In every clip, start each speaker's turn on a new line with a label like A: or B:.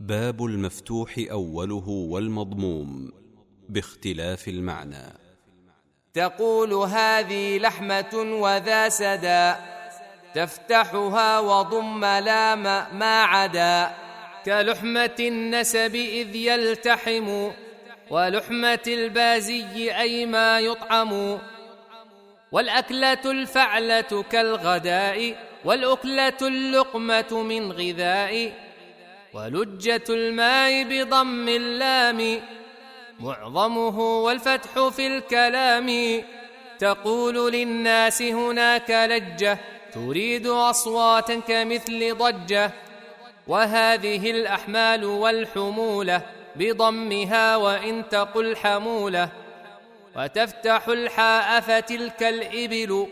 A: باب المفتوح أوله والمضموم باختلاف المعنى.
B: تقول هذه لحمة وذا سدى تفتحها وضم لام ما عدا. كلحمة النسب إذ يلتحم ولحمة البازي أي ما يطعم. والأكلة الفعلة كالغداء والأكلة اللقمة من غذاء. ولجة الماء بضم اللام معظمه والفتح في الكلام. تقول للناس هناك لجة تريد أصواتا كمثل ضجة. وهذه الأحمال والحمولة بضمها وإن تقل حمولة. وتفتح الحاء فتلك الإبل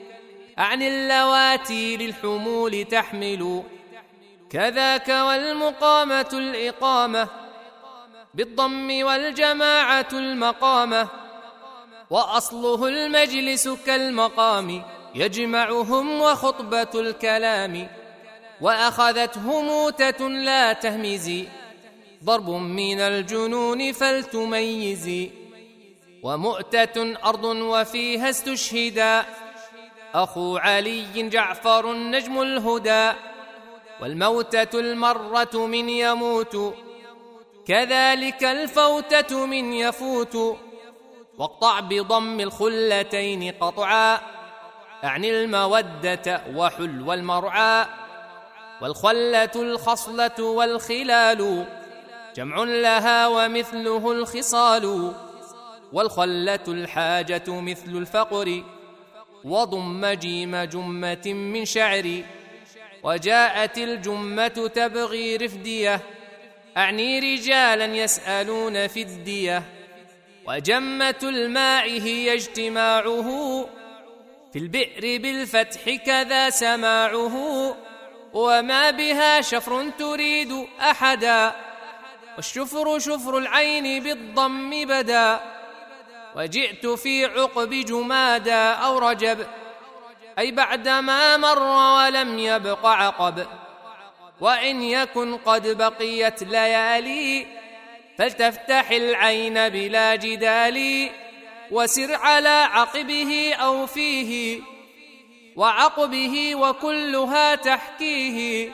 B: عن اللواتي للحمول تحمل. كذاك والمقامة الإقامة بالضم والجماعة المقامة وأصله المجلس كالمقام يجمعهم وخطبة الكلام وأخذته موتة لا تهمزي ضرب من الجنون فلتميزي ومؤتة أرض وفيها استشهدا أخو علي جعفر نجم الهدى والموتة المرة من يموت كذلك الفوتة من يفوت. واقطع بضم الخلتين قطعا أعني المودة وحلو المرعى. والخلة الخصلة والخلال جمع لها ومثله الخصال. والخلة الحاجة مثل الفقر وضم جيم جمة من شعر. وجاءت الجمة تبغي رفدية. أعني رجالا يسألون في الدية. وجمة الماء هي اجتماعه. في البئر بالفتح كذا سماعه. وما بها شفر تريد أحدا. والشفر شفر العين بالضم بدا. وجئت في عقب جمادا أو رجب أي بعدما مر ولم يبق عقب. وإن يكن قد بقيت ليالي فلتفتح العين بلا جدال وسر على عقبه أو فيه وعقبه وكلها تحكيه.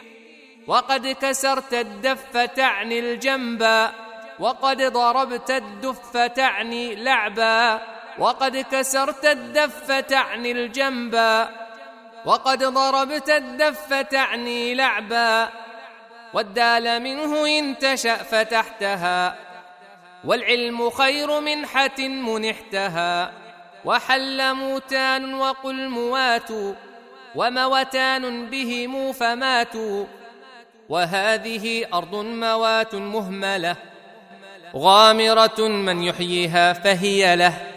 B: وقد كسرت الدف تعني الجنبا وقد ضربت الدف تعني لعبا. وقد كسرت الدف تعني الجنبا وقد ضربت الدف تعني لعبا. والدال منه إن تشأ فتحتها. والعلم خير منحة منحتها. وحل موتان وقل موات وموتان بهم فماتوا. وهذه أرض موات مهملة. غامرة من يحييها فهي له.